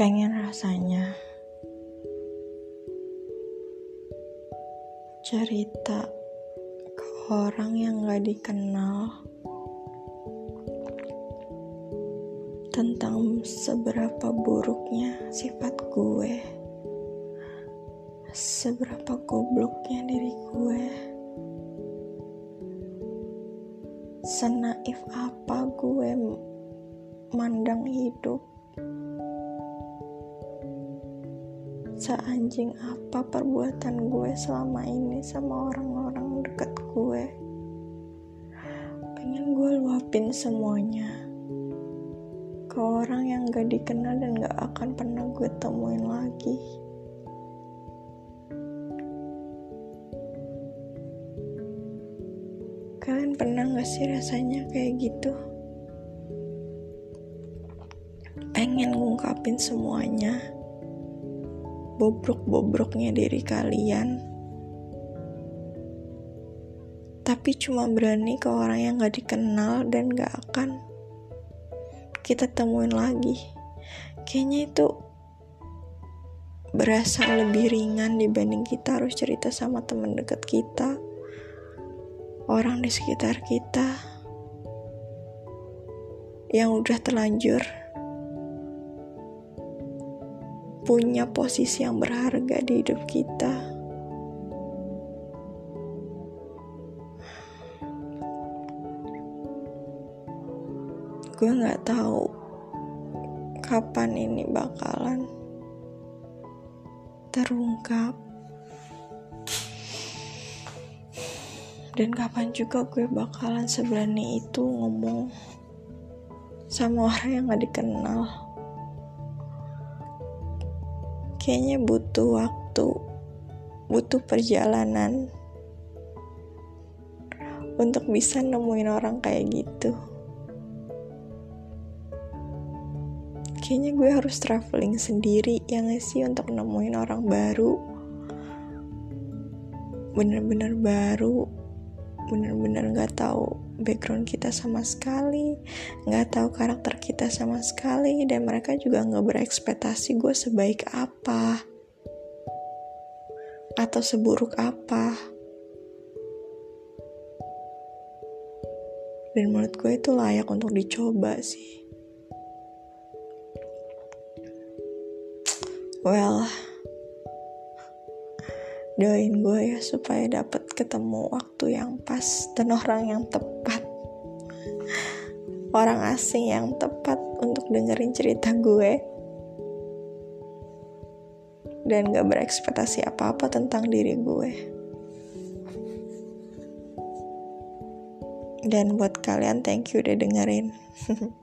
pengen rasanya cerita ke orang yang gak dikenal tentang seberapa buruknya sifat gue seberapa gobloknya diri gue senaif apa gue mandang hidup seanjing apa perbuatan gue selama ini sama orang-orang deket gue? Pengen gue luapin semuanya ke orang yang gak dikenal dan gak akan pernah gue temuin lagi. Kalian pernah gak sih rasanya kayak gitu? Pengen ngungkapin semuanya bobrok-bobroknya diri kalian. Tapi cuma berani ke orang yang gak dikenal dan gak akan kita temuin lagi. Kayaknya itu berasa lebih ringan dibanding kita harus cerita sama teman dekat kita orang di sekitar kita yang udah terlanjur punya posisi yang berharga di hidup kita. Gue nggak tahu kapan ini bakalan terungkap dan kapan juga gue bakalan seberani itu ngomong sama orang yang gak dikenal kayaknya butuh waktu, butuh perjalanan untuk bisa nemuin orang kayak gitu. Kayaknya gue harus traveling sendiri ya gak sih untuk nemuin orang baru. Bener-bener baru, bener-bener gak tahu background kita sama sekali, nggak tahu karakter kita sama sekali, dan mereka juga nggak berekspektasi gue sebaik apa atau seburuk apa. Dan menurut gue itu layak untuk dicoba sih. Well, doain gue ya supaya dapat ketemu waktu yang pas dan orang yang tepat. Orang asing yang tepat untuk dengerin cerita gue. Dan gak berekspektasi apa-apa tentang diri gue. Dan buat kalian thank you udah dengerin